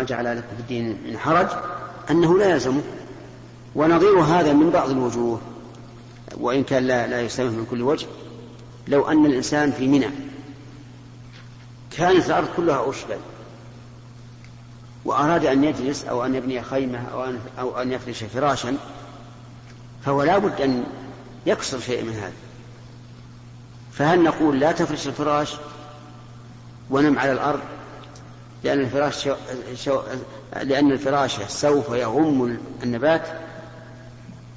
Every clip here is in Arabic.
جعل لكم في الدين من حرج أنه لا يلزمه ونظير هذا من بعض الوجوه وإن كان لا, لا يستمر من كل وجه لو أن الإنسان في منى كانت الأرض كلها أشبل وأراد أن يجلس أو أن يبني خيمة أو أن, أو أن يفرش فراشا فهو لا بد أن يكسر شيء من هذا. فهل نقول لا تفرش الفراش ونم على الأرض؟ لأن الفراش شو... شو... لأن الفراش سوف يغم النبات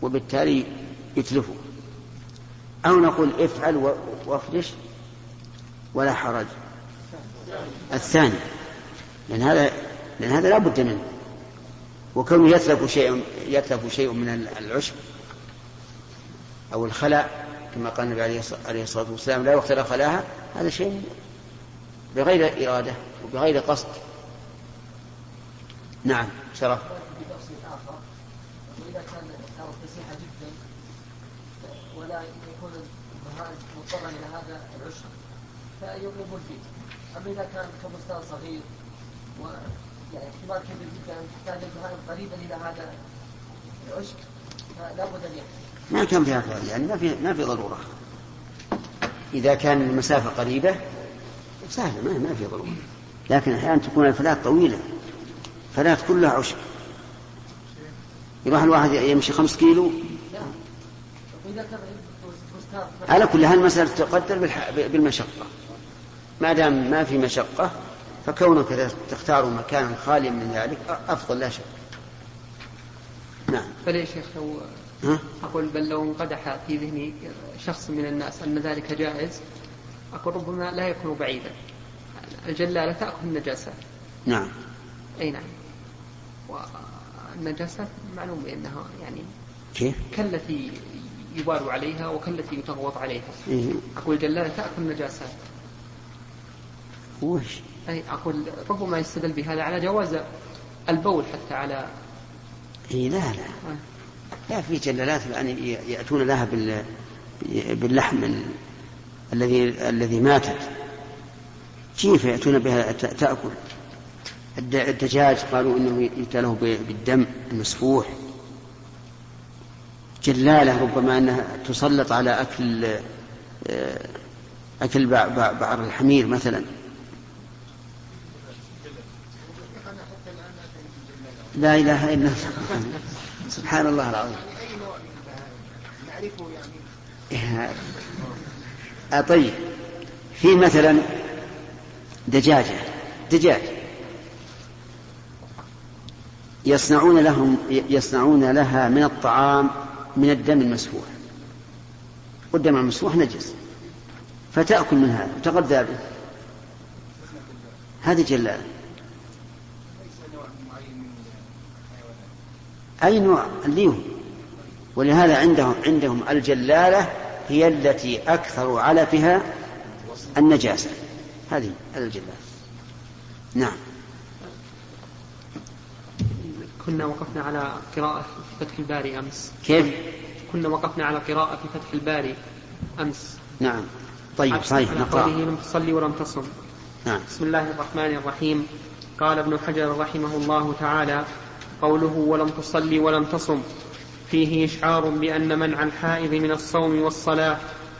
وبالتالي يتلفه. أو نقول افعل وافرش ولا حرج. الثاني لأن هذا لأن هذا لا بد منه. وكونه يتلف شيء يتلف شيء من العشب أو الخلاء كما قال النبي عليه الصلاة والسلام لا يختلى خلاها هذا شيء بغير إرادة. وبغير قصد. نعم شرف. وإذا كان فسيحة جدا ولا يكون البهائم مضطرا إلى هذا العشب فيغلب فيه أما إذا كان كبستان صغير و يعني احتمال كبير جدا تحتاج البهائم قريبا إلى هذا العشب فلا بد أن ما كان فيها فعل يعني ما في ما في ضرورة. إذا كان المسافة قريبة سهلة ما ما في ضرورة. لكن أحيانا تكون الفلات طويلة. فلات كلها عشب. يروح الواحد يمشي خمس كيلو. على كل هذه المسألة تقدر بالمشقة. ما دام ما في مشقة فكونك تختار مكانا خاليا من ذلك أفضل لا شك. نعم. بل يا شيخ لو؟ أقول بل لو انقدح في ذهن شخص من الناس أن ذلك جائز أقول ربما لا يكون بعيدا. الجلالة تأكل النجاسات نعم. أي نعم. والنجاسات معلوم بأنها يعني كيف؟ كالتي يبال عليها وكالتي يتغوط عليها. إيه؟ أقول الجلالة تأكل النجاسات وش؟ أي أقول ربما يستدل بهذا على جواز البول حتى على إيه لا لا. لا في جلالات يعني يأتون لها بال باللحم ال- الذي الذي ماتت. كيف يأتون بها تأكل؟ الد- الدجاج قالوا إنه يؤتى له بالدم المسفوح. جلالة ربما أنها تسلط على أكل آه، بع- بعر الحمير مثلا. لا إله إلا الله. سبحان الله العظيم. إيه، آه، طيب في مثلا دجاجة دجاج. يصنعون لهم يصنعون لها من الطعام من الدم المسفوح. والدم المسفوح نجس. فتأكل من هذا وتغذى به. هذه جلالة. أي نوع؟ الليهم ولهذا عندهم عندهم الجلالة هي التي أكثر علفها النجاسة. هذه هذا الجلالة نعم. كنا وقفنا على قراءة في فتح الباري أمس. كيف؟ كنا وقفنا على قراءة في فتح الباري أمس. نعم. طيب صحيح على قوله نقرأ لم تصلي ولم تصم. نعم. بسم الله الرحمن الرحيم. قال ابن حجر رحمه الله تعالى قوله ولم تصلي ولم تصم فيه إشعار بأن منع الحائض من الصوم والصلاة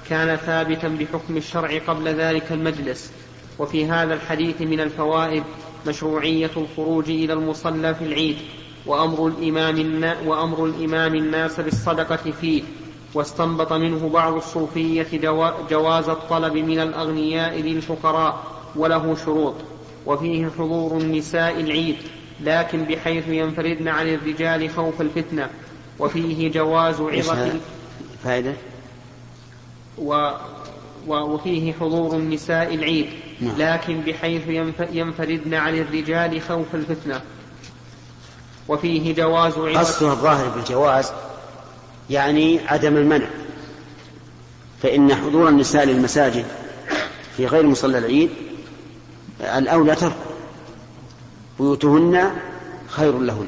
كان ثابتا بحكم الشرع قبل ذلك المجلس. وفي هذا الحديث من الفوائد مشروعية الخروج إلى المصلى في العيد وأمر الإمام, وأمر الإمام الناس بالصدقة فيه واستنبط منه بعض الصوفية جوا- جواز الطلب من الأغنياء للفقراء وله شروط وفيه حضور النساء العيد لكن بحيث ينفردن عن الرجال خوف الفتنة وفيه جواز عظة؟ فائدة و وفيه حضور النساء العيد. لكن بحيث ينف- ينفردن عن الرجال خوف الفتنة. وفيه جواز عظة قصدها الظاهر بالجواز يعني عدم المنع. فإن حضور النساء للمساجد في غير مصلى العيد الأولى تركه بيوتهن خير لهن.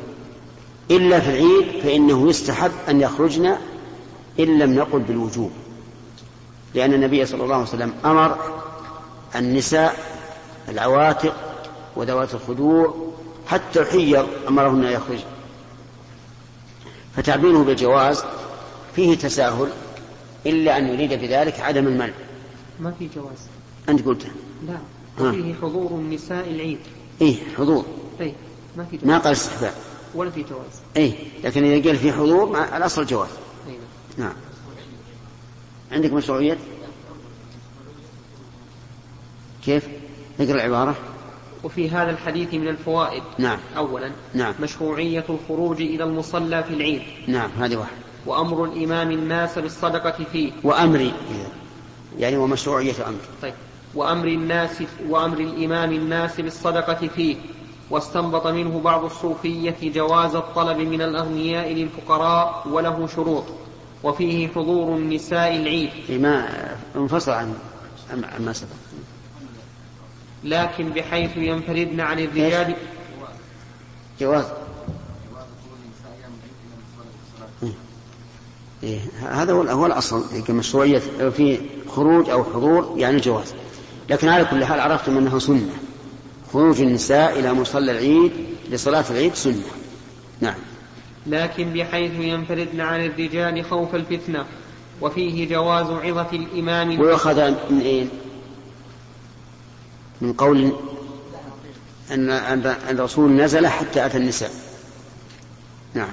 إلا في العيد فإنه يستحب أن يخرجن إن لم نقل بالوجوب. لأن النبي صلى الله عليه وسلم أمر النساء العواتق وذوات الخدوع حتى الحيض أمرهن أن يخرج. فتعبيره بالجواز فيه تساهل إلا أن يريد بذلك عدم المنع. ما في جواز؟ أنت قلت. لا. وفيه حضور النساء العيد. إيه حضور. أي ما في جواز؟ ما قال استحباب. ولا في جواز. إيه لكن إذا قال في حضور الأصل جواز. نعم. نعم. عندك مشروعية؟ كيف؟ اقرأ العبارة. وفي هذا الحديث من الفوائد. نعم. أولا نعم. مشروعية الخروج إلى المصلى في العيد. نعم هذه واحد. وأمر الإمام الناس بالصدقة فيه. وأمري يعني ومشروعية أمر طيب. وأمر الناس وأمر الإمام الناس بالصدقة فيه. واستنبط منه بعض الصوفية جواز الطلب من الأغنياء للفقراء وله شروط. وفيه حضور النساء العيد. ما انفصل عن عما سبق. لكن بحيث ينفردن عن الرجال جواز. إيه هذا هو هو الأصل. مشروعيه في خروج أو حضور يعني جواز. لكن على كل حال عرفتم انه سنة. خروج النساء إلى مصلى العيد لصلاة العيد سنة. نعم. لكن بحيث ينفردن عن الرجال خوف الفتنة وفيه جواز عظة الإمام. ويؤخذ من إيه؟ من قول أن أن الرسول نزل حتى أتى النساء. نعم.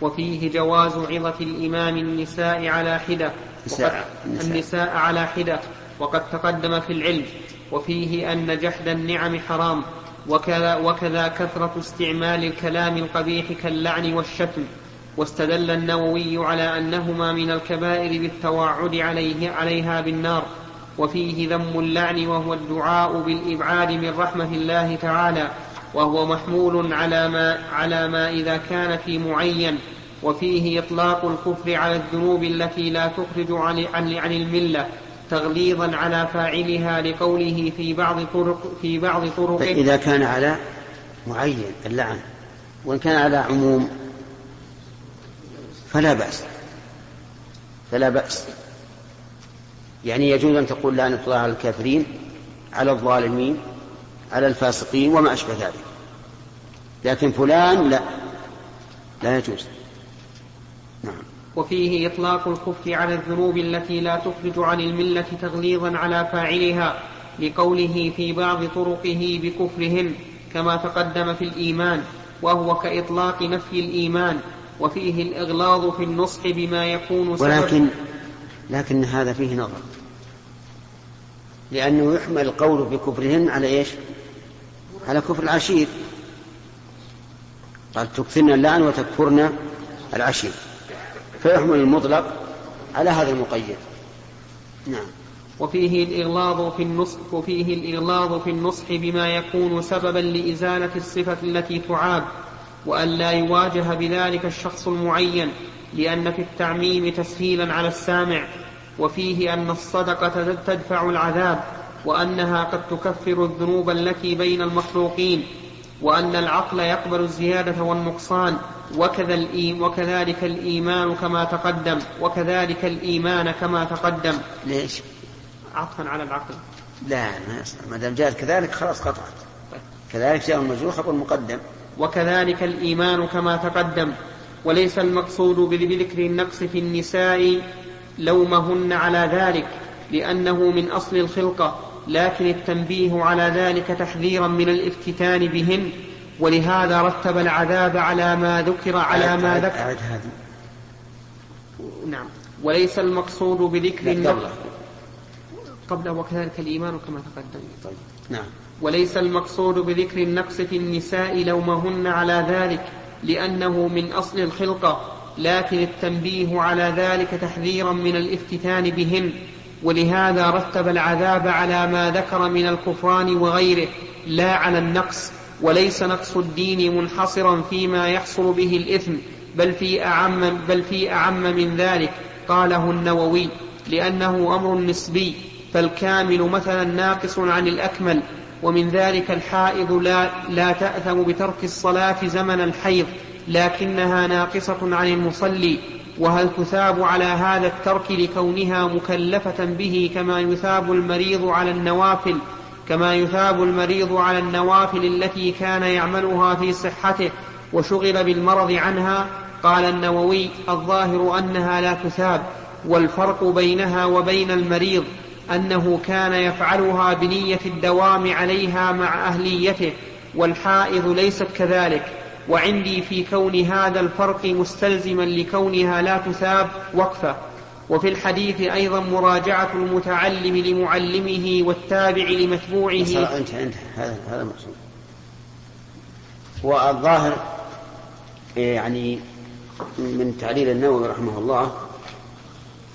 وفيه جواز عظة الإمام النساء على حدة. النساء, النساء, النساء على حدة. وقد تقدم في العلم. وفيه أن جحد النعم حرام. وكذا, وكذا كثرة استعمال الكلام القبيح كاللعن والشتم. واستدل النووي على أنهما من الكبائر بالتواعد عليه عليها بالنار. وفيه ذم اللعن وهو الدعاء بالإبعاد من رحمة الله تعالى وهو محمول على ما, على ما إذا كان في معين وفيه إطلاق الكفر على الذنوب التي لا تخرج عن, عن, الملة تغليظا على فاعلها لقوله في بعض طرق في بعض طرق. إذا كان على معين اللعن وإن كان على عموم فلا بأس فلا بأس. يعني يجوز أن تقول لعنة الله على الكافرين على الظالمين على الفاسقين وما أشبه ذلك. لكن فلان لا لا يجوز. نعم. وفيه إطلاق الكفر على الذنوب التي لا تخرج عن الملة تغليظا على فاعلها لقوله في بعض طرقه بكفرهن كما تقدم في الإيمان وهو كإطلاق نفي الإيمان وفيه الإغلاظ في النصح بما يكون سبب. ولكن لكن هذا فيه نظر. لأنه يحمل القول بكفرهن على إيش؟ على كفر العشير. قال تكثرن اللعن وتكفرن العشير. فيحمل المطلق على هذا المقيد. نعم. وفيه الإغلاظ في النصح وفيه الإغلاظ في النصح بما يكون سببا لإزالة الصفة التي تعاب وأن لا يواجه بذلك الشخص المعين لأن في التعميم تسهيلا على السامع. وفيه أن الصدقة تدفع العذاب وأنها قد تكفر الذنوب التي بين المخلوقين وأن العقل يقبل الزيادة والنقصان وكذا وكذلك الإيمان كما تقدم وكذلك الإيمان كما تقدم. ليش؟ عطفا على العقل. لا ما ما دام جاءت كذلك خلاص قطعت. كذلك جاء المجروح خبر مقدم. وكذلك الإيمان كما تقدم. وليس المقصود بذكر النقص في النساء لومهن على ذلك لأنه من أصل الخلقة لكن التنبيه على ذلك تحذيرا من الافتتان بهن ولهذا رتب العذاب على ما ذكر على ما ذكر. أعد هذه. نعم. وليس المقصود بذكر النقص قبل وكذلك الإيمان كما تقدم. طيب. نعم. وليس المقصود بذكر النقص في النساء لومهن على ذلك لأنه من أصل الخلقة. لكن التنبيه على ذلك تحذيرا من الافتتان بهن ولهذا رتب العذاب على ما ذكر من الكفران وغيره لا على النقص وليس نقص الدين منحصرا فيما يحصل به الإثم بل في أعم بل في أعم من ذلك قاله النووي لأنه أمر نسبي فالكامل مثلا ناقص عن الأكمل ومن ذلك الحائض لا, لا تأثم بترك الصلاة زمن الحيض. لكنها ناقصة عن المصلي وهل تثاب على هذا الترك لكونها مكلفة به كما يثاب المريض على النوافل كما يثاب المريض على النوافل التي كان يعملها في صحته وشغل بالمرض عنها؟ قال النووي الظاهر أنها لا تثاب والفرق بينها وبين المريض أنه كان يفعلها بنية الدوام عليها مع أهليته والحائض ليست كذلك. وعندي في كون هذا الفرق مستلزما لكونها لا تثاب وقفة. وفي الحديث أيضا مراجعة المتعلم لمعلمه والتابع لمتبوعه. انت انت هذا هذا المقصود. والظاهر يعني من تعليل النووي رحمه الله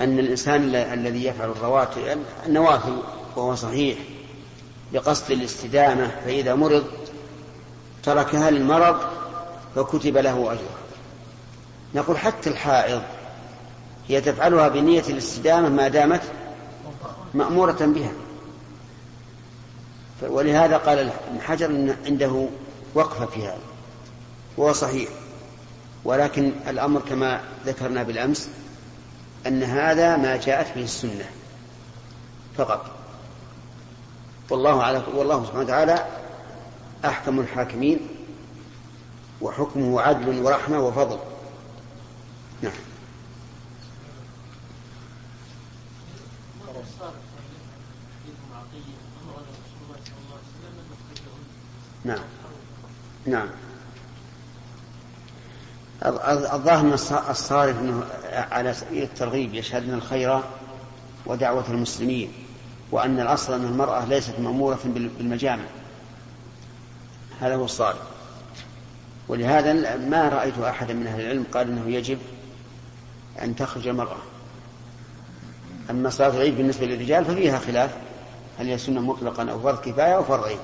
أن الإنسان الذي يفعل الرواتب النوافل وهو صحيح بقصد الاستدامة فإذا مرض تركها للمرض فكتب له أجر نقول حتى الحائض هي تفعلها بنية الاستدامة ما دامت مأمورة بها. ولهذا قال ابن حجر إن عنده وقفة في هذا. وهو صحيح. ولكن الأمر كما ذكرنا بالأمس أن هذا ما جاءت به السنة فقط. والله على والله سبحانه وتعالى أحكم الحاكمين وحكمه عدل ورحمة وفضل. نعم. نعم. نعم. الظاهر الصارف إنه على سبيل الترغيب يشهدن الخير ودعوة المسلمين وأن الأصل أن المرأة ليست مأمورة بالمجامع. هذا هو الصارف. ولهذا ما رأيت أحدا من أهل العلم قال أنه يجب أن تخرج المرأة. أما صلاة العيد بالنسبة للرجال ففيها خلاف هل هي سنة مطلقا أو فرض كفاية أو فرض عين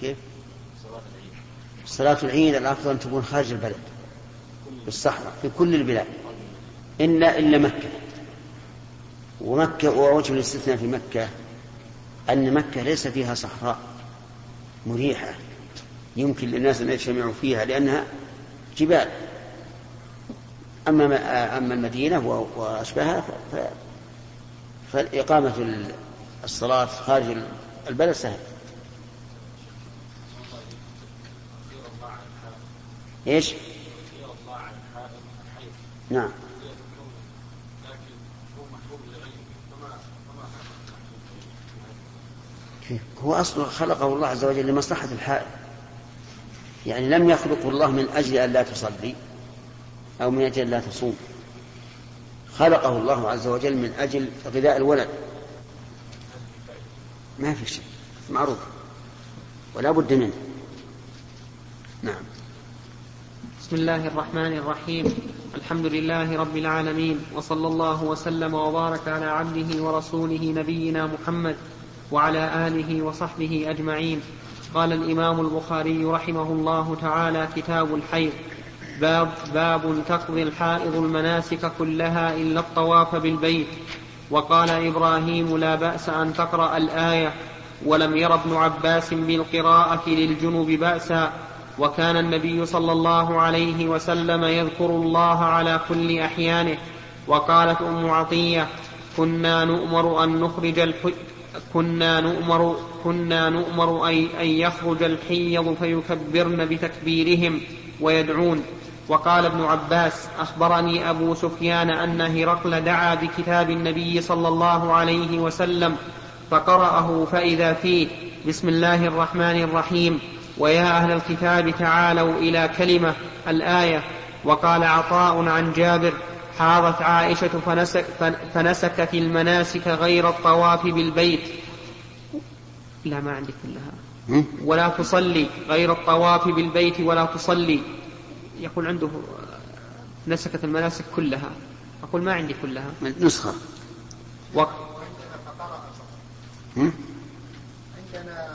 كيف؟ صلاة العيد الأفضل أن تكون خارج البلد. في الصحراء في كل البلاد. إلا إلا مكة. ومكة ووجه الاستثناء في مكة أن مكة ليس فيها صحراء مريحة يمكن للناس أن يجتمعوا فيها لأنها جبال. أما أما المدينة وأشباهها فإقامة الصلاة خارج البلد سهل. إيش؟ نعم. هو أصلا خلقه الله عز وجل لمصلحة الحائل. يعني لم يخلقه الله من أجل أن لا تصلي أو من أجل أن لا تصوم. خلقه الله عز وجل من أجل غذاء الولد. ما في شيء. معروف. ولا بد منه. نعم. بسم الله الرحمن الرحيم. الحمد لله رب العالمين وصلى الله وسلم وبارك على عبده ورسوله نبينا محمد وعلى آله وصحبه أجمعين. قال الإمام البخاري رحمه الله تعالى كتاب الحيض باب باب تقضي الحائض المناسك كلها إلا الطواف بالبيت. وقال إبراهيم لا بأس أن تقرأ الآية ولم ير ابن عباس بالقراءة للجنوب بأسا. وكان النبي صلى الله عليه وسلم يذكر الله على كل أحيانه وقالت أم عطية كنا نؤمر أن نخرج الحج كنا نؤمر كنا نؤمر أن يخرج الحيض فيكبرن بتكبيرهم ويدعون. وقال ابن عباس أخبرني أبو سفيان أن هرقل دعا بكتاب النبي صلى الله عليه وسلم فقرأه فإذا فيه. بسم الله الرحمن الرحيم. ويا أهل الكتاب تعالوا إلى كلمة الآية. وقال عطاء عن جابر حاضت عائشة فنسك فنسكت المناسك غير الطواف بالبيت. لا ما عندي كلها ولا تصلي غير الطواف بالبيت ولا تصلي. يقول عنده نسكت المناسك كلها. أقول ما عندي كلها. نسخة. وقت عندنا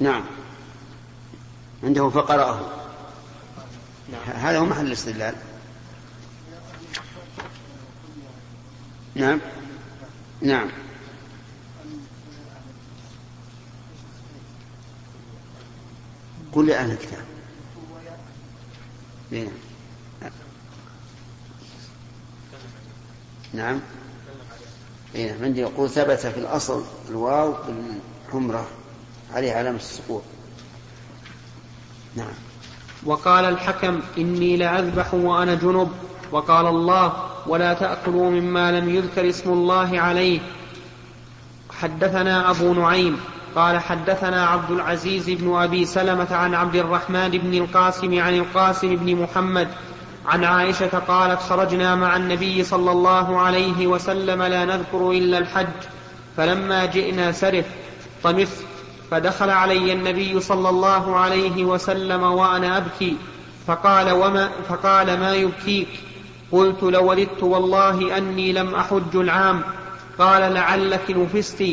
نعم. عنده فقرأه. نعم. هذا هو محل الاستدلال. نعم. نعم. قل لأهل الكتاب. إيه. نعم. نعم عندي يقول ثبت في الأصل الواو بالحمرة. عليه علامة السقوط. نعم. وقال الحكم إني لأذبح وأنا جنب. وقال الله ولا تأكلوا مما لم يذكر اسم الله عليه. حدثنا أبو نعيم قال حدثنا عبد العزيز بن أبي سلمة عن عبد الرحمن بن القاسم عن القاسم بن محمد عن عائشة قالت خرجنا مع النبي صلى الله عليه وسلم لا نذكر إلا الحج فلما جئنا سرف طمث فدخل علي النبي صلى الله عليه وسلم وأنا أبكي فقال, وما فقال ما يبكيك؟ قلت لوددت والله أني لم أحج العام. قال لعلك نفست.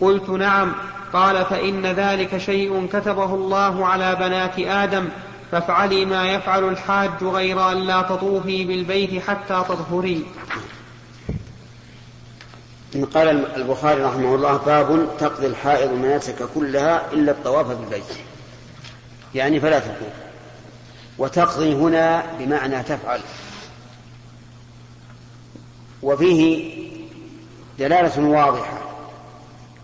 قلت نعم. قال فإن ذلك شيء كتبه الله على بنات آدم فافعلي ما يفعل الحاج غير أن لا تطوفي بالبيت حتى تطهري. قال البخاري رحمه الله باب تقضي الحائض المناسك كلها إلا الطواف بالبيت. يعني فلا تطوف وتقضي هنا بمعنى تفعل. وفيه دلالة واضحة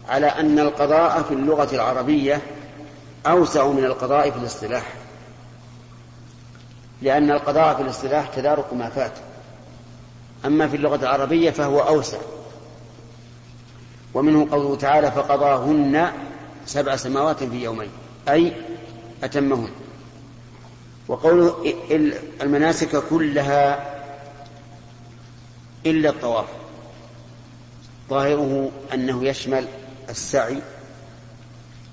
على أن القضاء في اللغة العربية أوسع من القضاء في الاصطلاح. لأن القضاء في الاصطلاح تدارك ما فات. أما في اللغة العربية فهو أوسع. ومنه قوله تعالى فقضاهن سبع سماوات في يومين أي أتمهن. وقوله المناسك كلها إلا الطواف. ظاهره أنه يشمل السعي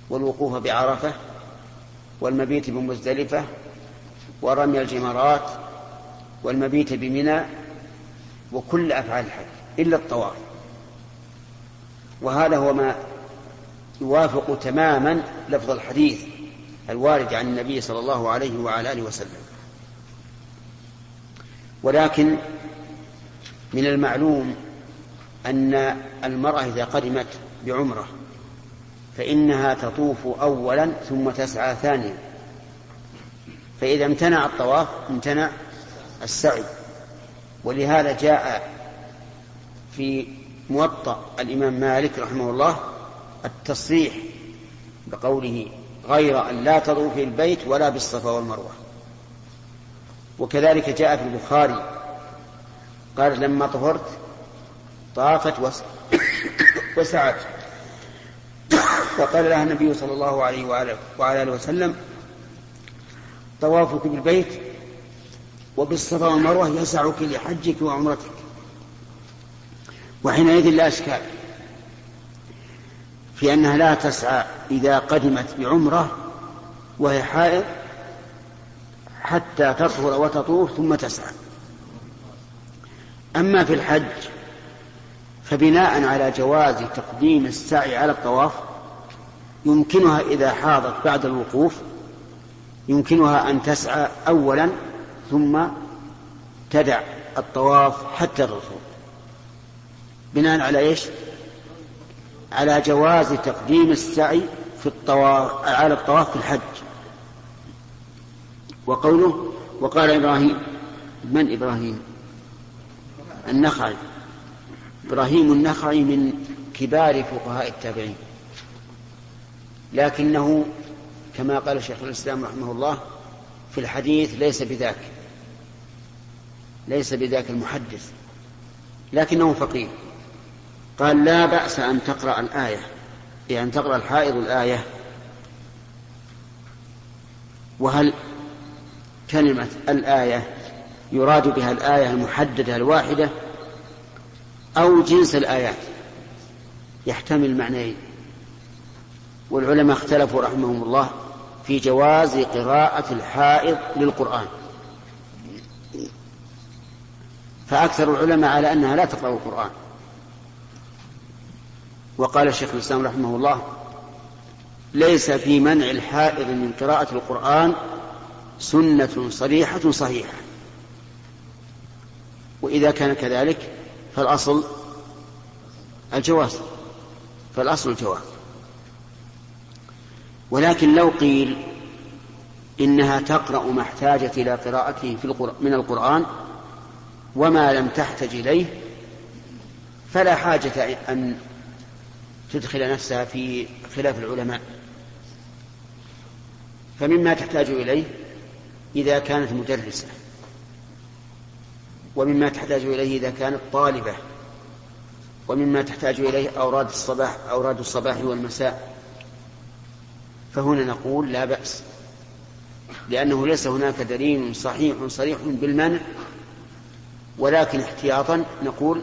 والوقوف بعرفة والمبيت بمزدلفة ورمي الجمرات والمبيت بمنى وكل أفعال الحج إلا الطواف. وهذا هو ما يوافق تماما لفظ الحديث الوارد عن النبي صلى الله عليه وعلى آله وسلم. ولكن من المعلوم أن المرأة إذا قدمت بعمرة فإنها تطوف أولا ثم تسعى ثانيا. فإذا امتنع الطواف امتنع السعي. ولهذا جاء في موطأ الإمام مالك رحمه الله التصريح بقوله غير أن لا تطوف في البيت ولا بالصفا والمروة. وكذلك جاء في البخاري قال لما طهرت طافت وسعت. فقال لها النبي صلى الله عليه وعلى آله وسلم طوافك بالبيت وبالصفا والمروة يسعك لحجك وعمرتك. وحينئذ لا أشكال. في أنها لا تسعى إذا قدمت بعمرة وهي حائض حتى تطهر وتطوف ثم تسعى. أما في الحج فبناء على جواز تقديم السعي على الطواف يمكنها إذا حاضت بعد الوقوف يمكنها أن تسعى أولا ثم تدع الطواف حتى الرسول بناء على إيش؟ على جواز تقديم السعي في الطواف على الطواف في الحج. وقوله وقال إبراهيم من إبراهيم؟ النخعي. إبراهيم النخعي من كبار فقهاء التابعين. لكنه كما قال شيخ الإسلام رحمه الله في الحديث ليس بذاك ليس بذاك المحدث لكنه فقيه. قال لا بأس أن تقرأ الآية يعني تقرأ الحائض الآية. وهل كلمة الآية يراد بها الآية المحددة الواحدة أو جنس الآيات؟ يحتمل معنيين. والعلماء اختلفوا رحمهم الله في جواز قراءة الحائض للقرآن. فأكثر العلماء على أنها لا تقرأ القرآن. وقال الشيخ الإسلام رحمه الله ليس في منع الحائض من قراءة القرآن سنة صريحة صحيحة. وإذا كان كذلك فالأصل الجواز فالأصل الجواز. ولكن لو قيل إنها تقرأ ما احتاجت إلى قراءته في القرآن من القرآن وما لم تحتج إليه فلا حاجة أن تدخل نفسها في خلاف العلماء. فمما تحتاج إليه إذا كانت مدرسة ومما تحتاج إليه إذا كانت طالبة ومما تحتاج إليه أوراد الصباح أوراد الصباح والمساء. فهنا نقول لا بأس لأنه ليس هناك دليل صحيح صريح بالمنع ولكن احتياطا نقول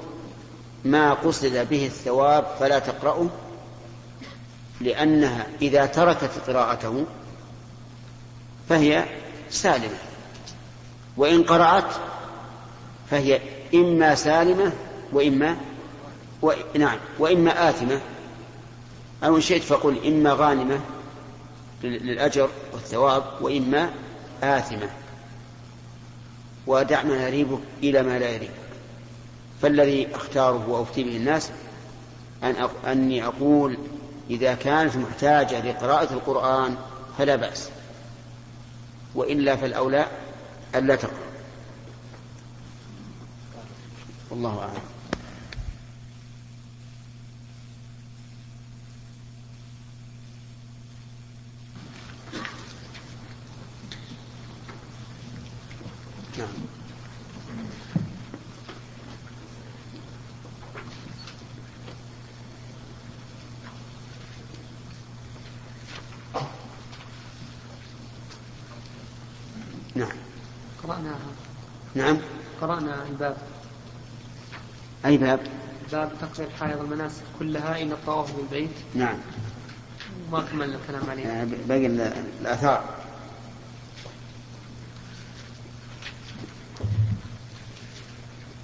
ما قصد به الثواب فلا تقرأه لأنها إذا تركت قراءته فهي سالمة وإن قرأت فهي إما سالمة وإما و... نعم وإما آثمة أو إن شئت فقل إما غانمة للأجر والثواب وإما آثمة. ودع ما يريبك إلى ما لا يريبك فالذي أختاره وأفتي به الناس أن. أني أقول إذا كانت محتاجة لقراءة القرآن فلا بأس وإلا فالأولى ألا تقرأ والله أعلم قرأناها. نعم. قرأنا الباب. أي باب؟ باب تقضي الحائض المناسك كلها إلا الطواف بالبيت. نعم. ما كملنا الكلام عليه. آه، باقي ال- الآثار.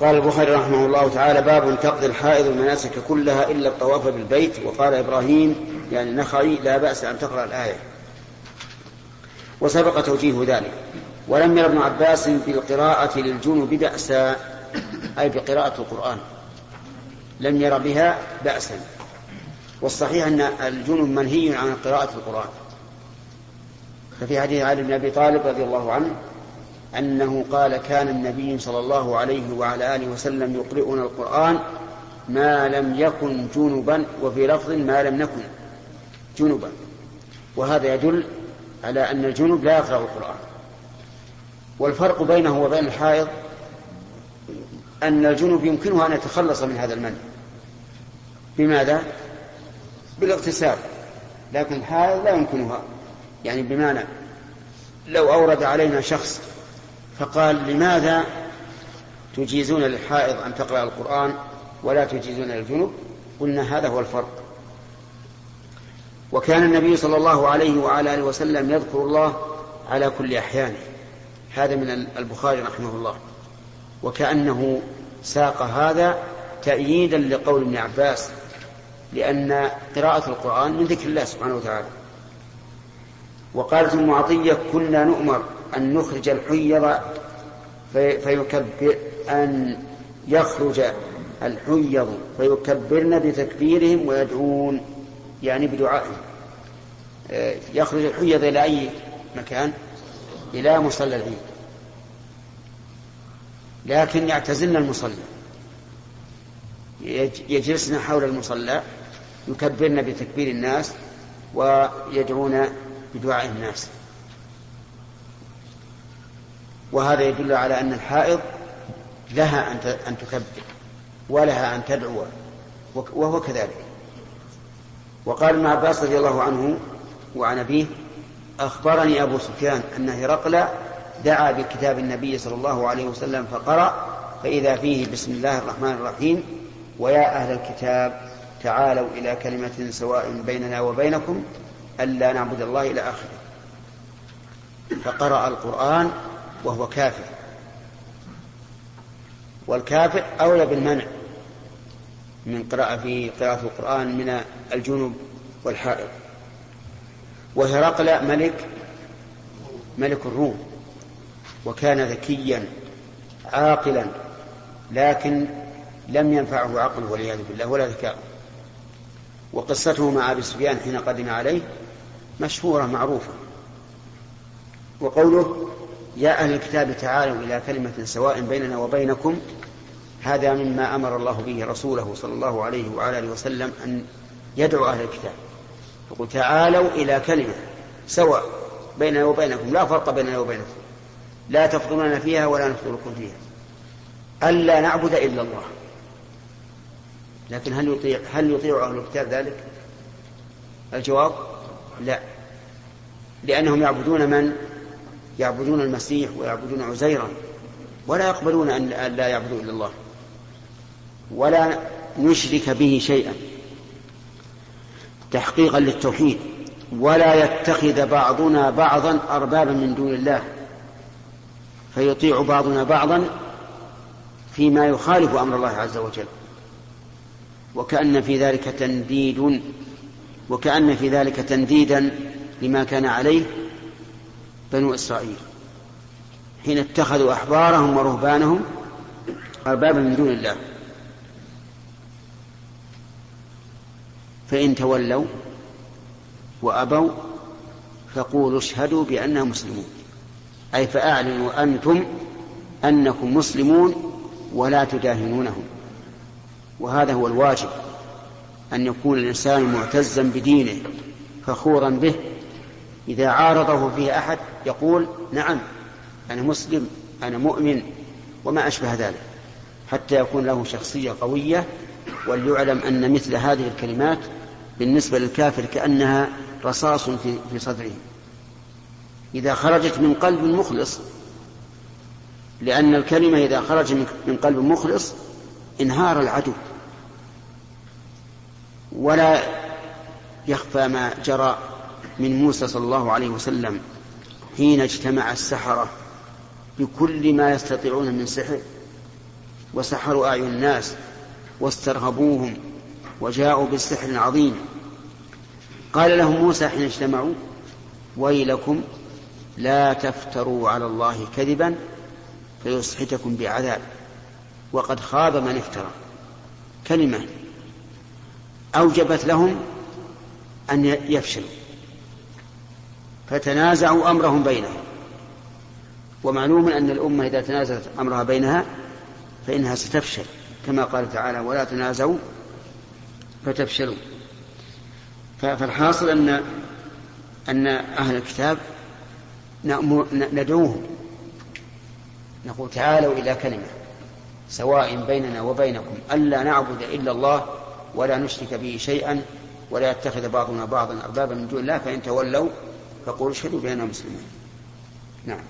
قال البخاري رحمه الله تعالى باب تقضي الحائض المناسك كلها إلا الطواف بالبيت. وقال إبراهيم يعني نخعي لا بأس أن تقرأ الآية. وسبق توجيه ذلك. ولم ير ابن عباس بالقراءة للجنوب بأسا أي بقراءة القرآن. لم ير بها بأسا. والصحيح أن الجنوب منهي عن قراءة القرآن. ففي حديث علي بن أبي طالب رضي الله عنه أنه قال كان النبي صلى الله عليه وعلى آله وسلم يقرئنا القرآن ما لم يكن جنبا وفي لفظ ما لم نكن جنبا. وهذا يدل على أن الجنب لا يقرأ القرآن. والفرق بينه وبين الحائض أن الجنب يمكنه أن يتخلص من هذا المنع. بماذا؟ بالاغتسال. لكن الحائض لا يمكنها. يعني بمعنى لو أورد علينا شخص فقال لماذا تجيزون للحائض أن تقرأ القرآن ولا تجيزون للجنوب؟ قلنا هذا هو الفرق. وكان النبي صلى الله عليه وعلى آله وسلم يذكر الله على كل أحيانه. هذا من البخاري رحمه الله. وكأنه ساق هذا تأييدا لقول ابن عباس لأن قراءة القرآن من ذكر الله سبحانه وتعالى. وقالت ام عطيه كنا نؤمر أن نخرج الحيض في فيكبر أن يخرج الحيض فيكبرن بتكبيرهم ويدعون يعني بدعائهم. آه، يخرج الحيض إلى أي مكان؟ إلى مصلى العيد. لكن يعتزلن المصلى. يج- يجلسن حول المصلى يكبرن بتكبير الناس ويدعون بدعاء الناس. وهذا يدل على أن الحائض لها أن تكبر ولها أن تدعو وهو كذلك. وقال ابن عباس رضي الله عنه وعن أبيه أخبرني أبو سفيان أن هرقل دعا بكتاب النبي صلى الله عليه وسلم فقرأ فإذا فيه بسم الله الرحمن الرحيم ويا أهل الكتاب تعالوا إلى كلمة سواء بيننا وبينكم ألا نعبد الله إلى آخره. فقرأ القرآن وهو كافر. والكافر أولى بالمنع من قراءة في قراءة القرآن من الجنوب والحائض وهرقل ملك ملك الروم. وكان ذكيا عاقلا لكن لم ينفعه عقله والعياذ بالله ولا ذكاؤه وقصته مع أبي سفيان حين قدم عليه مشهورة معروفة. وقوله يا أهل الكتاب تعالوا إلى كلمة سواء بيننا وبينكم هذا مما أمر الله به رسوله صلى الله عليه وعلى آله وسلم أن يدعو أهل الكتاب. يقول تعالوا إلى كلمة سواء بيننا وبينكم لا فرق بيننا وبينكم. لا تفضلون فيها ولا نفضلكم فيها. ألا نعبد إلا الله. لكن هل يطيع هل يطيع أهل الكتاب ذلك؟ الجواب لا. لأنهم يعبدون من؟ يعبدون المسيح ويعبدون عزيرا. ولا يقبلون أن لا يعبدوا إلا الله. ولا نشرك به شيئا. تحقيقا للتوحيد ولا يتخذ بعضنا بعضا أربابا من دون الله فيطيع بعضنا بعضا فيما يخالف أمر الله عز وجل. وكأن في ذلك تنديد وكأن في ذلك تنديدا لما كان عليه بنو إسرائيل حين اتخذوا أحبارهم ورهبانهم أربابا من دون الله. فإن تولوا وأبوا فقولوا اشهدوا بأننا مسلمون. أي فأعلنوا أنتم أنكم مسلمون ولا تداهنونهم. وهذا هو الواجب أن يكون الإنسان معتزا بدينه فخورا به. إذا عارضه فيه أحد يقول نعم أنا مسلم أنا مؤمن وما أشبه ذلك حتى يكون له شخصية قوية وليعلم أن مثل هذه الكلمات بالنسبة للكافر كأنها رصاص في في صدره. إذا خرجت من قلب مخلص لأن الكلمة إذا خرج من قلب مخلص انهار العدو. ولا يخفى ما جرى من موسى صلى الله عليه وسلم حين اجتمع السحرة بكل ما يستطيعون من سحر وسحروا أعين الناس واسترهبوهم وجاءوا بالسحر عظيم قال لهم موسى حين اجتمعوا ويلكم لا تفتروا على الله كذبا فيسحتكم بعذاب. وقد خاب من افترى. كلمة أوجبت لهم أن يفشلوا. فتنازعوا أمرهم بينهم. ومعلوم أن الأمة إذا تنازلت أمرها بينها فإنها ستفشل. كما قال تعالى ولا تنازعوا فتفشلوا. فالحاصل أن أن أهل الكتاب ندعوهم. نقول تعالوا إلى كلمة سواء بيننا وبينكم ألا نعبد إلا الله ولا نشرك به شيئا ولا يتخذ بعضنا بعضا أربابا من دون الله فإن تولوا فقولوا اشهدوا بأننا مسلمون. نعم.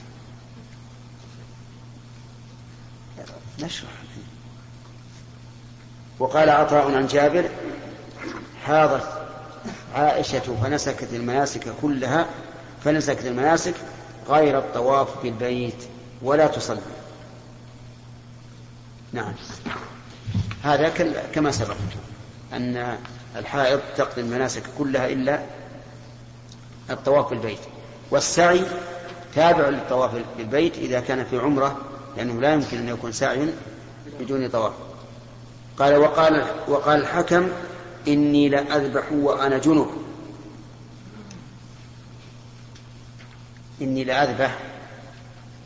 نشرح. وقال عطاء عن جابر حاضت عائشة فنسكت المناسك كلها فنسكت المناسك غير الطواف بالبيت ولا تصلي. نعم. هذا كما سبق. أن الحائض تقضي المناسك كلها إلا الطواف بالبيت. والسعي تابع للطواف بالبيت إذا كان في عمرة لأنه لا يمكن أن يكون سعي بدون طواف. قال وقال وقال الحكم إني لأذبح وأنا جنب. إني لأذبح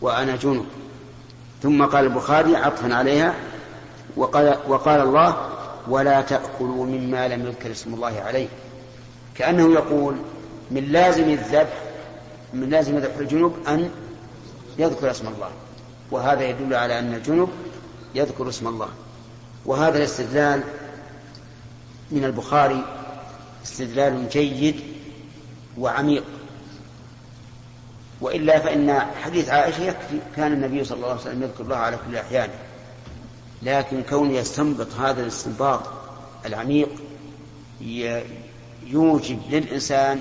وأنا جنب. ثم قال البخاري عطفا عليها وقال, وقال الله ولا تأكلوا مما لم يذكر اسم الله عليه. كأنه يقول من لازم الذبح من لازم ذبح الجنوب أن يذكر اسم الله. وهذا يدل على أن الجنوب يذكر اسم الله. وهذا الاستدلال من البخاري استدلال جيد وعميق. وإلا فإن حديث عائشة يكفي كان النبي صلى الله عليه وسلم يذكر الله على كل أحيانه. لكن كونه يستنبط هذا الاستنباط العميق يوجب للإنسان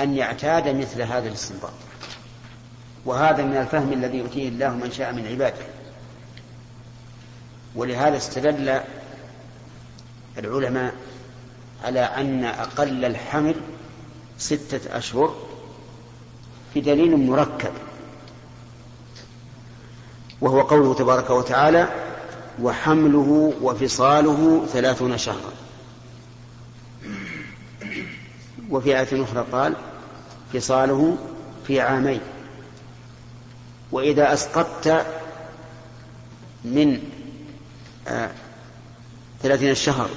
أن يعتاد مثل هذا الاستنباط. وهذا من الفهم الذي يؤتيه الله من شاء من عباده. ولهذا استدل العلماء على أن أقل الحمل ستة أشهر في دليل مركب وهو قوله تبارك وتعالى وحمله وفصاله ثلاثون شهرا وفي آية أخرى قال فصاله في عامين وإذا أسقطت من ثلاثين الشهر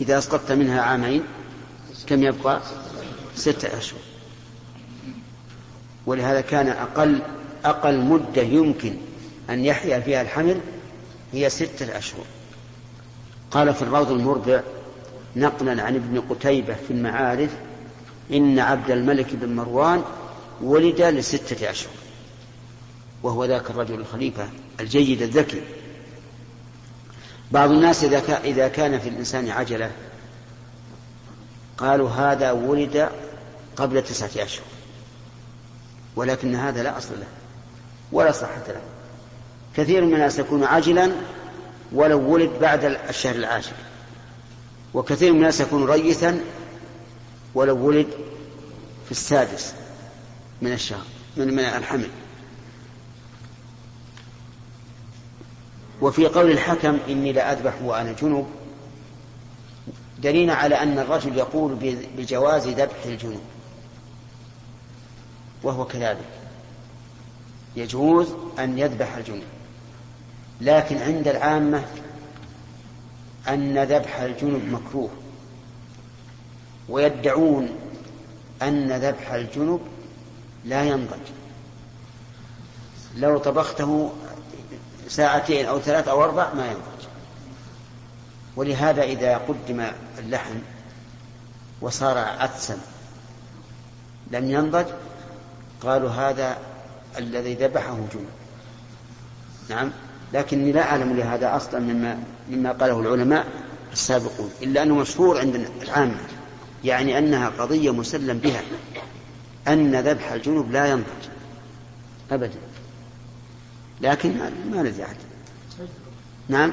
إذا أسقطت منها عامين كم يبقى؟ ستة أشهر. ولهذا كان أقل أقل مدة يمكن أن يحيا فيها الحمل هي ستة أشهر. قال في الروض المربع نقلا عن ابن قتيبة في المعارف إن عبد الملك بن مروان ولد لستة أشهر وهو ذاك الرجل الخليفة الجيد الذكي. بعض الناس إذا إذا كان في الإنسان عجلة قالوا هذا ولد قبل تسعة أشهر ولكن هذا لا أصل له ولا صحة له. كثير من الناس يكون عاجلا ولو ولد بعد الشهر العاشر وكثير من الناس يكون ريثا ولو ولد في السادس من الشهر من من الحمل. وفي قول الحكم إني لأذبح وأنا جنب دليل على أن الرجل يقول بجواز ذبح الجنوب. وهو كذلك. يجوز أن يذبح الجنوب. لكن عند العامة أن ذبح الجنوب مكروه. ويدعون أن ذبح الجنوب لا ينضج. لو طبخته ساعتين أو ثلاث أو أربع ما ينضج ولهذا إذا قدم اللحم وصار عدسا لم ينضج قالوا هذا الذي ذبحه جنوب نعم لكني لا أعلم لهذا أصلا مما مما قاله العلماء السابقون إلا أنه مشهور عند العامة يعني أنها قضية مسلم بها أن ذبح الجنوب لا ينضج أبدا. لكن ما ندري أحد. نعم؟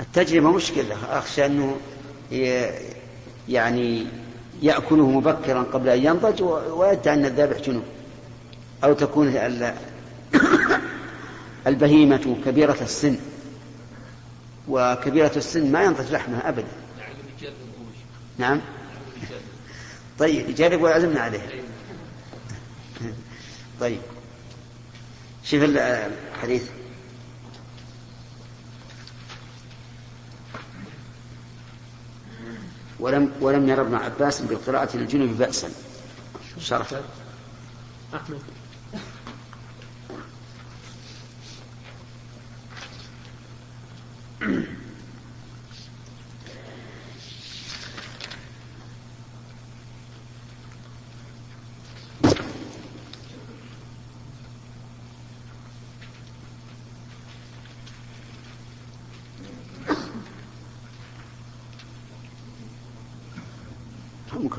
التجربة مشكلة أخشى أنه يعني يأكله مبكرا قبل أن ينضج ويدعي أن الذابح جنوب أو تكون البهيمة كبيرة السن. وكبيرة السن ما ينضج لحمها أبدا. نعم؟ طيب يجرب ويعزمنا عليه. طيب. شوف الحديث. ولم ولم يرى ابن عباس بالقراءة للجنوب بأسا. شرح أحمد.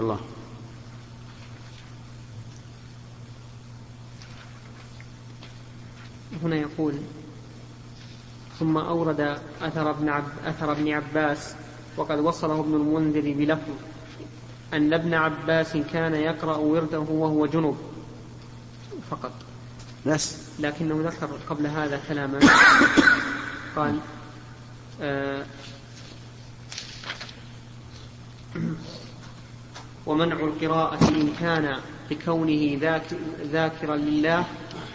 الله. هنا يقول ثم أورد أثر ابن, عب أثر ابن عباس وقد وصله ابن المنذر بلفظ أن ابن عباس كان يقرأ ورده وهو جنب فقط. بس. لكنه ذكر قبل هذا كلاما. قال آه ومنع القراءة إن كان لكونه ذاكرا لله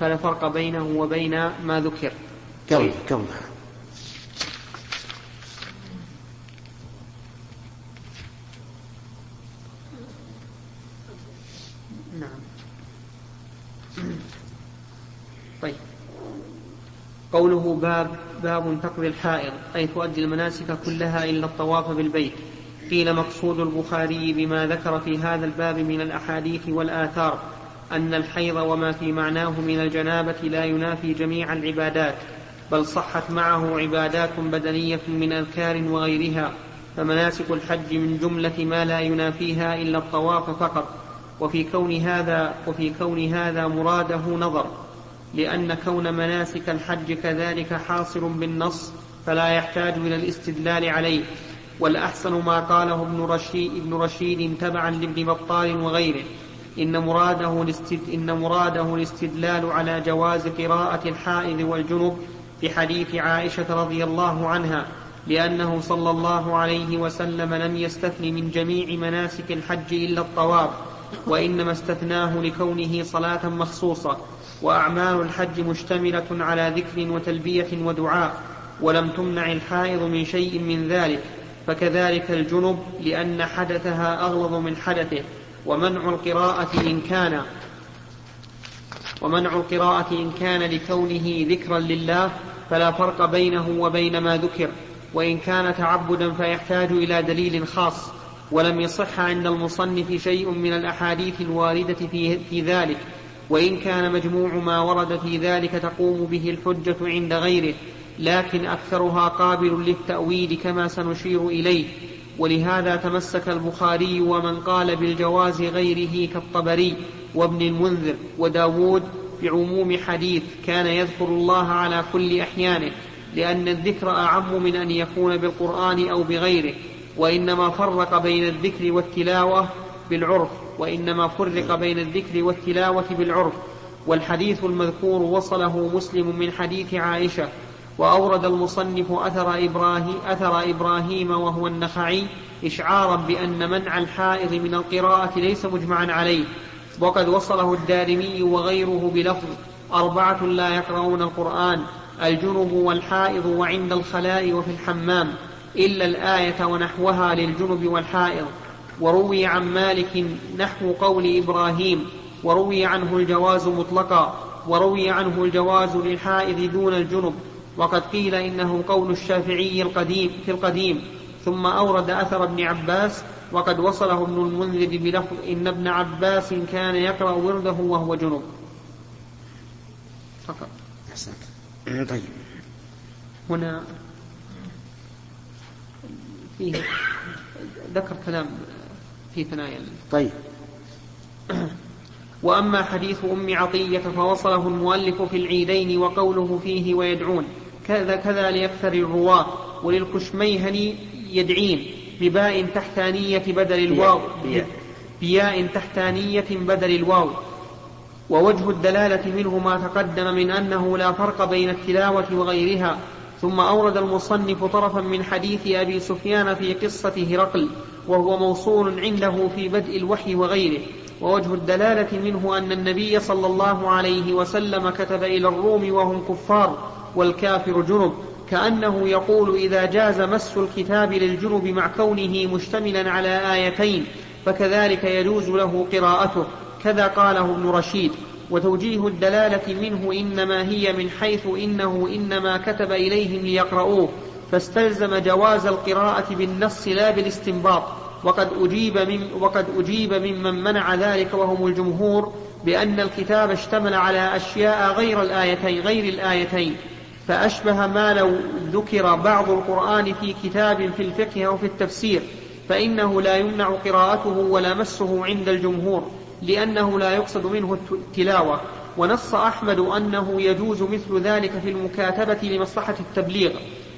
فلا فرق بينه وبين ما ذكر. قبل قبل نعم. طيب. قوله باب باب تقضي الحائض أي تؤدي المناسك كلها إلا الطواف بالبيت. قيل مقصود البخاري بما ذكر في هذا الباب من الأحاديث والآثار أن الحيض وما في معناه من الجنابة لا ينافي جميع العبادات بل صحت معه عبادات بدنية من أذكار وغيرها فمناسك الحج من جملة ما لا ينافيها إلا الطواف فقط وفي كون هذا وفي كون هذا مراده نظر لأن كون مناسك الحج كذلك حاصل بالنص فلا يحتاج إلى الاستدلال عليه. والأحسن ما قاله ابن رشيد, ابن رشيد تبعا لابن بطال وغيره. إن مراده, الاستد إن مراده الاستدلال على جواز قراءة الحائض والجنب بحديث عائشة رضي الله عنها لأنه صلى الله عليه وسلم لم يستثن من جميع مناسك الحج إلا الطواف وإنما استثناه لكونه صلاة مخصوصة وأعمال الحج مشتملة على ذكر وتلبية ودعاء ولم تمنع الحائض من شيء من ذلك. فكذلك الجنب لأن حدثها أغلظ من حدثه ومنع القراءة إن كان ومنع القراءة إن كان لكونه ذكرا لله فلا فرق بينه وبين ما ذكر وإن كان تعبدا فيحتاج إلى دليل خاص ولم يصح عند المصنف شيء من الأحاديث الواردة في, في ذلك وإن كان مجموع ما ورد في ذلك تقوم به الحجة عند غيره. لكن أكثرها قابل للتأويل كما سنشير إليه. ولهذا تمسك البخاري ومن قال بالجواز غيره كالطبري وابن المنذر وداود بعموم حديث كان يذكر الله على كل أحيانه لأن الذكر أعم من أن يكون بالقرآن أو بغيره وإنما فرق بين الذكر والتلاوة بالعرف وإنما فرق بين الذكر والتلاوة بالعرف. والحديث المذكور وصله مسلم من حديث عائشة وأورد المصنف أثر إبراهيم, أثر إبراهيم وهو النخعي إشعارا بأن منع الحائض من القراءة ليس مجمعا عليه. وقد وصله الدارمي وغيره بلفظ أربعة لا يقرؤون القرآن الجنب والحائض وعند الخلاء وفي الحمام إلا الآية ونحوها للجنب والحائض. وروي عن مالك نحو قول إبراهيم وروي عنه الجواز مطلقا وروي عنه الجواز للحائض دون الجنب. وقد قيل إنه قول الشافعي القديم في القديم ثم أورد أثر ابن عباس وقد وصله ابن المنذر بلفظ إن ابن عباس كان يقرأ ورده وهو جنب. فقط. طيب. هنا فيه ذكر كلام في ثنايا. طيب. وأما حديث أم عطية فوصله المؤلف في العيدين وقوله فيه ويدعون. كذا كذا ليكثر الرواة وللكشميهني يدعين بباء تحتانية بدل الواو بياء تحتانية بدل الواو. ووجه الدلالة منه ما تقدم من أنه لا فرق بين التلاوة وغيرها ثم أورد المصنف طرفا من حديث أبي سفيان في قصة هرقل وهو موصول عنده في بدء الوحي وغيره. ووجه الدلالة منه أن النبي صلى الله عليه وسلم كتب إلى الروم وهم كفار والكافر جنب. كأنه يقول إذا جاز مس الكتاب للجنب مع كونه مشتملا على آيتين فكذلك يجوز له قراءته. كذا قاله ابن رشيد. وتوجيه الدلالة منه إنما هي من حيث إنه إنما كتب إليهم ليقرؤوه. فاستلزم جواز القراءة بالنص لا بالاستنباط. وقد أجيب, من وقد أجيب ممن منع ذلك وهم الجمهور بأن الكتاب اشتمل على أشياء غير الآيتين غير الآيتين. فأشبه ما لو ذكر بعض القرآن في كتاب في الفقه أو في التفسير فإنه لا يمنع قراءته ولا مسه عند الجمهور لأنه لا يقصد منه التلاوة. ونص أحمد أنه يجوز مثل ذلك في المكاتبة لمصلحة التبليغ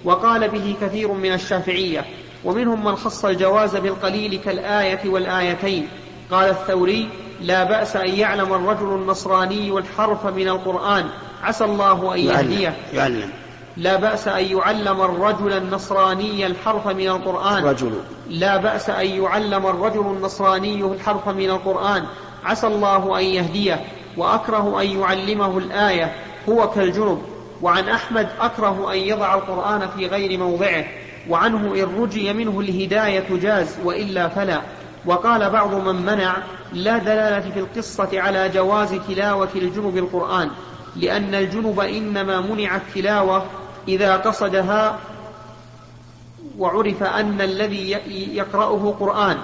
وقال به كثير من الشافعية. ومنهم من خص الجواز بالقليل كالآية والآيتين. قال الثوري لا بأس أن يعلم الرجل النصراني الحرف من القرآن عسى الله أن يهديه. يعلم. لا بأس أن يعلم الرجل النصراني الحرف من القرآن. رجل. لا بأس أن يعلم الرجل النصراني الحرف من القرآن. عسى الله أن يهديه. وأكره أن يعلمه الآية. هو كالجنب. وعن أحمد أكره أن يضع القرآن في غير موضعه. وعنه إن رجي منه الهداية جاز وإلا فلا. وقال بعض من منع لا دلالة في القصة على جواز تلاوة الجنب القرآن. لأن الجنب إنما منع التلاوة إذا قصدها وعرف أن الذي يقرأه قرآن.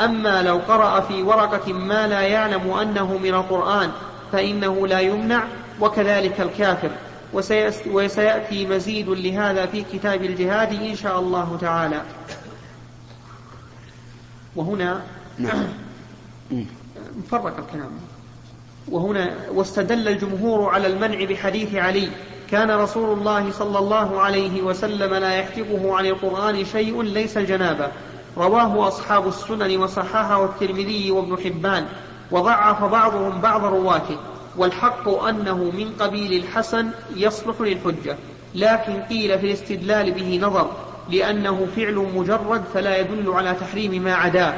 أما لو قرأ في ورقة ما لا يعلم أنه من القرآن فإنه لا يمنع وكذلك الكافر. وسيأتي مزيد لهذا في كتاب الجهاد إن شاء الله تعالى. وهنا نعم. مفرق الكلام. وهنا واستدل الجمهور على المنع بحديث علي. كان رسول الله صلى الله عليه وسلم لا يحجبه عن القرآن شيء ليس الجنابة رواه أصحاب السنن وصححه الترمذي وابن حبان. وضعف بعضهم بعض رواته. والحق أنه من قبيل الحسن يصلح للحجة. لكن قيل في الاستدلال به نظر. لأنه فعل مجرد فلا يدل على تحريم ما عداه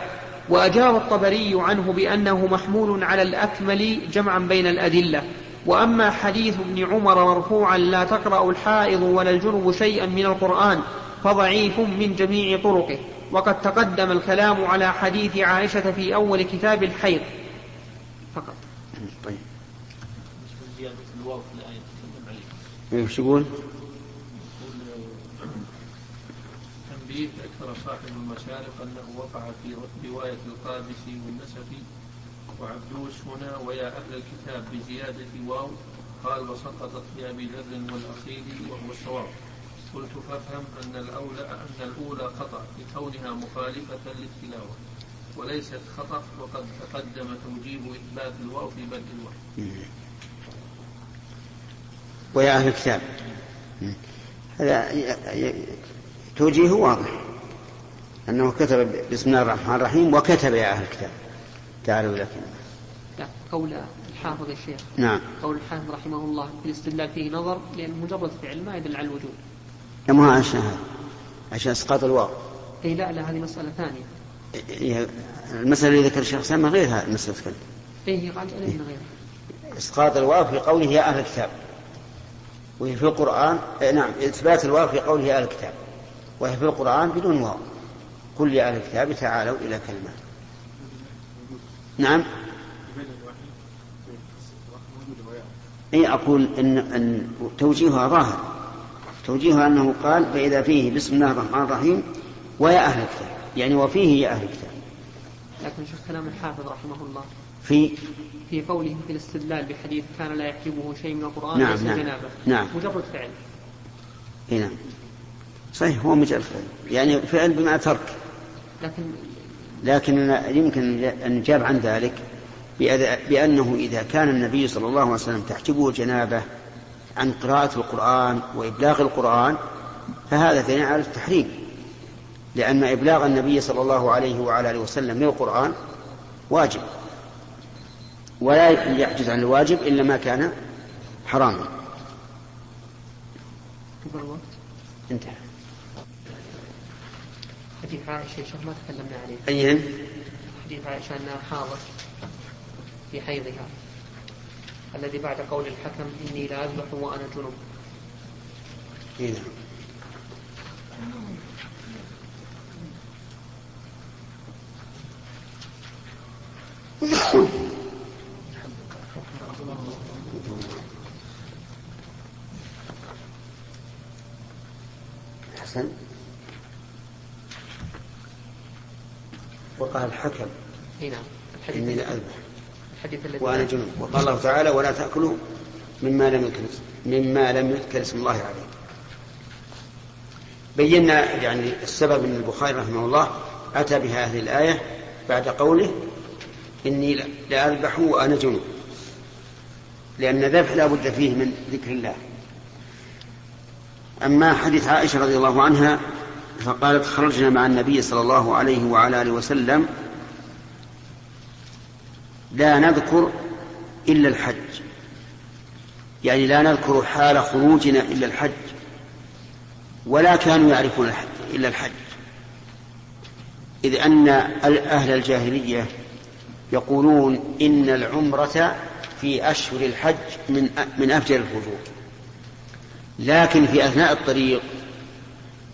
وأجاب الطبري عنه بأنه محمول على الأكمل جمعا بين الأدلة. وأما حديث ابن عمر مرفوعا لا تقرأ الحائض ولا الجنب شيئا من القرآن فضعيف من جميع طرقه. وقد تقدم الكلام على حديث عائشة في أول كتاب الحيض. فقط. طيب. إيش يقول؟ تنبيه ذكر صاحب المشارق أنه وقع في رواية القابسي والنسفي وعبدوس هنا ويا أهل الكتاب بزيادة واو قال وسقطت في ابي ذر والاصيلي وهو الصواب قلت فافهم أن الأولى أن الأولى خطأ لكونها مخالفة للتلاوة وليست خطأ وقد تقدم توجيه إثبات الواو في بدء الوحي. ويا أهل الكتاب هذا توجيه واضح. أنه كتب بسم الله الرحمن الرحيم وكتب يا أهل الكتاب. تعالوا لكن لا قول الحافظ الشيخ نعم. قول الحافظ رحمه الله في الاستدلال فيه نظر لأن مجرد فعل ما يدل على الوجود. لا ما عشان هذا. عشان إسقاط الواو. اي لا لا هذه مسألة ثانية. المسألة اللي ذكر الشيخ سامة غير هذه المسألة كلها اي قال علينا غير. إسقاط الواو في قوله يا أهل الكتاب. وهي في القرآن. نعم إثبات الواو في قوله يا أهل الكتاب. وهي في القرآن بدون واو. قل يا أهل الكتاب تعالوا إلى كلمة. نعم؟ أي أقول إن, إن توجيهها ظاهر. توجيهها أنه قال فإذا فيه بسم الله الرحمن الرحيم ويا أهل الكتاب. يعني وفيه يا أهل الكتاب. لكن شوف كلام الحافظ رحمه الله في؟ في قوله في الاستدلال بحديث كان لا يحجبه شيء من القرآن نعم نعم جنابة. نعم. مجرد فعل. نعم. صحيح هو مجرد فعل. يعني فعل بما ترك. لكن لكن يمكن أن نجاب عن ذلك بأنه إذا كان النبي صلى الله عليه وسلم تحجبه جنابه عن قراءة القرآن وإبلاغ القرآن فهذا دليل على التحريم. لأن إبلاغ النبي صلى الله عليه وعلى آله وسلم للقرآن واجب. ولا يحجز عن الواجب إلا ما كان حراما. انتهى. حديث عائشة يا شيخ ما تكلمنا عليه. أين؟ حديث عائشة أنها حاضت في حيضها. الذي بعد قول الحكم إني لا أذبح وأنا جنب. إيه حسن؟ وقال الحكم نعم. إني لا أذبح الحديث الذي وأنا جنوب وقال الله تعالى ولا تأكلوا مما لم يذكر مما لم يذكر اسم الله عليه. بينا يعني السبب أن البخاري رحمه الله أتى بهذه الآية بعد قوله إني لاذبح وأنا جنوب لأن الذبح لا بد فيه من ذكر الله. أما حديث عائشة رضي الله عنها فقالت خرجنا مع النبي صلى الله عليه وعلى آله وسلم لا نذكر إلا الحج. يعني لا نذكر حال خروجنا إلا الحج ولا كانوا يعرفون الحج إلا الحج. إذ أن أهل الجاهلية يقولون إن العمرة في أشهر الحج من من أفجر الفجور. لكن في أثناء الطريق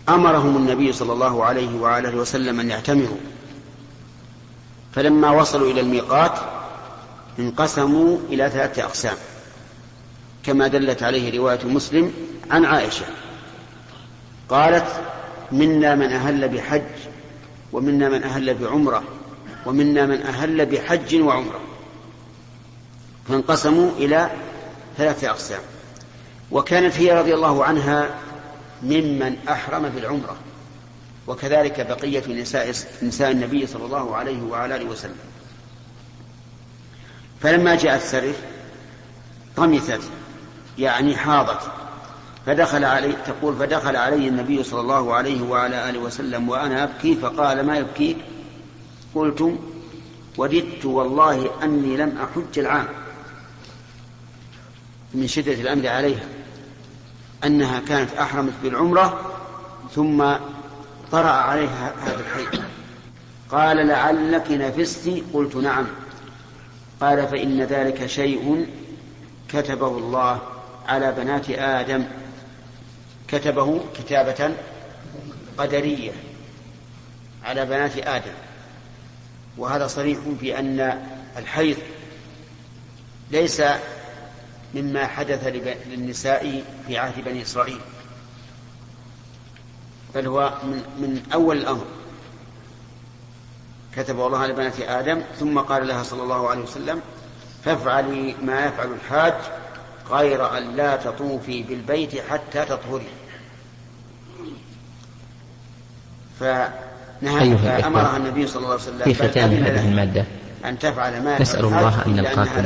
أمرهم النبي صلى الله عليه وآله وسلم أن يعتمروا. فلما وصلوا إلى الميقات انقسموا إلى ثلاثة أقسام. كما دلت عليه رواية مسلم عن عائشة. قالت منا من أهل بحج ومنا من أهل بعمرة ومنا من أهل بحج وعمرة. فانقسموا إلى ثلاثة أقسام. وكانت هي رضي الله عنها ممن أحرم بالعمرة وكذلك بقية نساء نساء النبي صلى الله عليه وعلى آله وسلم. فلما جاءت سرف طمثت يعني حاضت فدخل علي تقول فدخل علي النبي صلى الله عليه وعلى آله وسلم وأنا أبكي فقال ما يبكيك؟ قلت وددت والله أني لم أحج العام. من شدة الأمر عليها. أنها كانت أحرمت بالعمرة ثم طرأ عليها هذا الحي. قال لعلك نفست؟ قلت نعم. قال فإن ذلك شيء كتبه الله على بنات آدم. كتبه كتابة قدرية على بنات آدم. وهذا صريح في أن الحيض ليس مما حدث للنساء في عهد بني إسرائيل. بل هو من, من أول الأمر. كتبه الله على بنات آدم ثم قال لها صلى الله عليه وسلم فافعلي ما يفعل الحاج غير أن لا تطوفي بالبيت حتى تطهري. فنهى أيها فأمرها النبي صلى الله عليه وسلم تاني أذن هذه المادة. أن تفعل ما نسأل الله أن نلقاكم.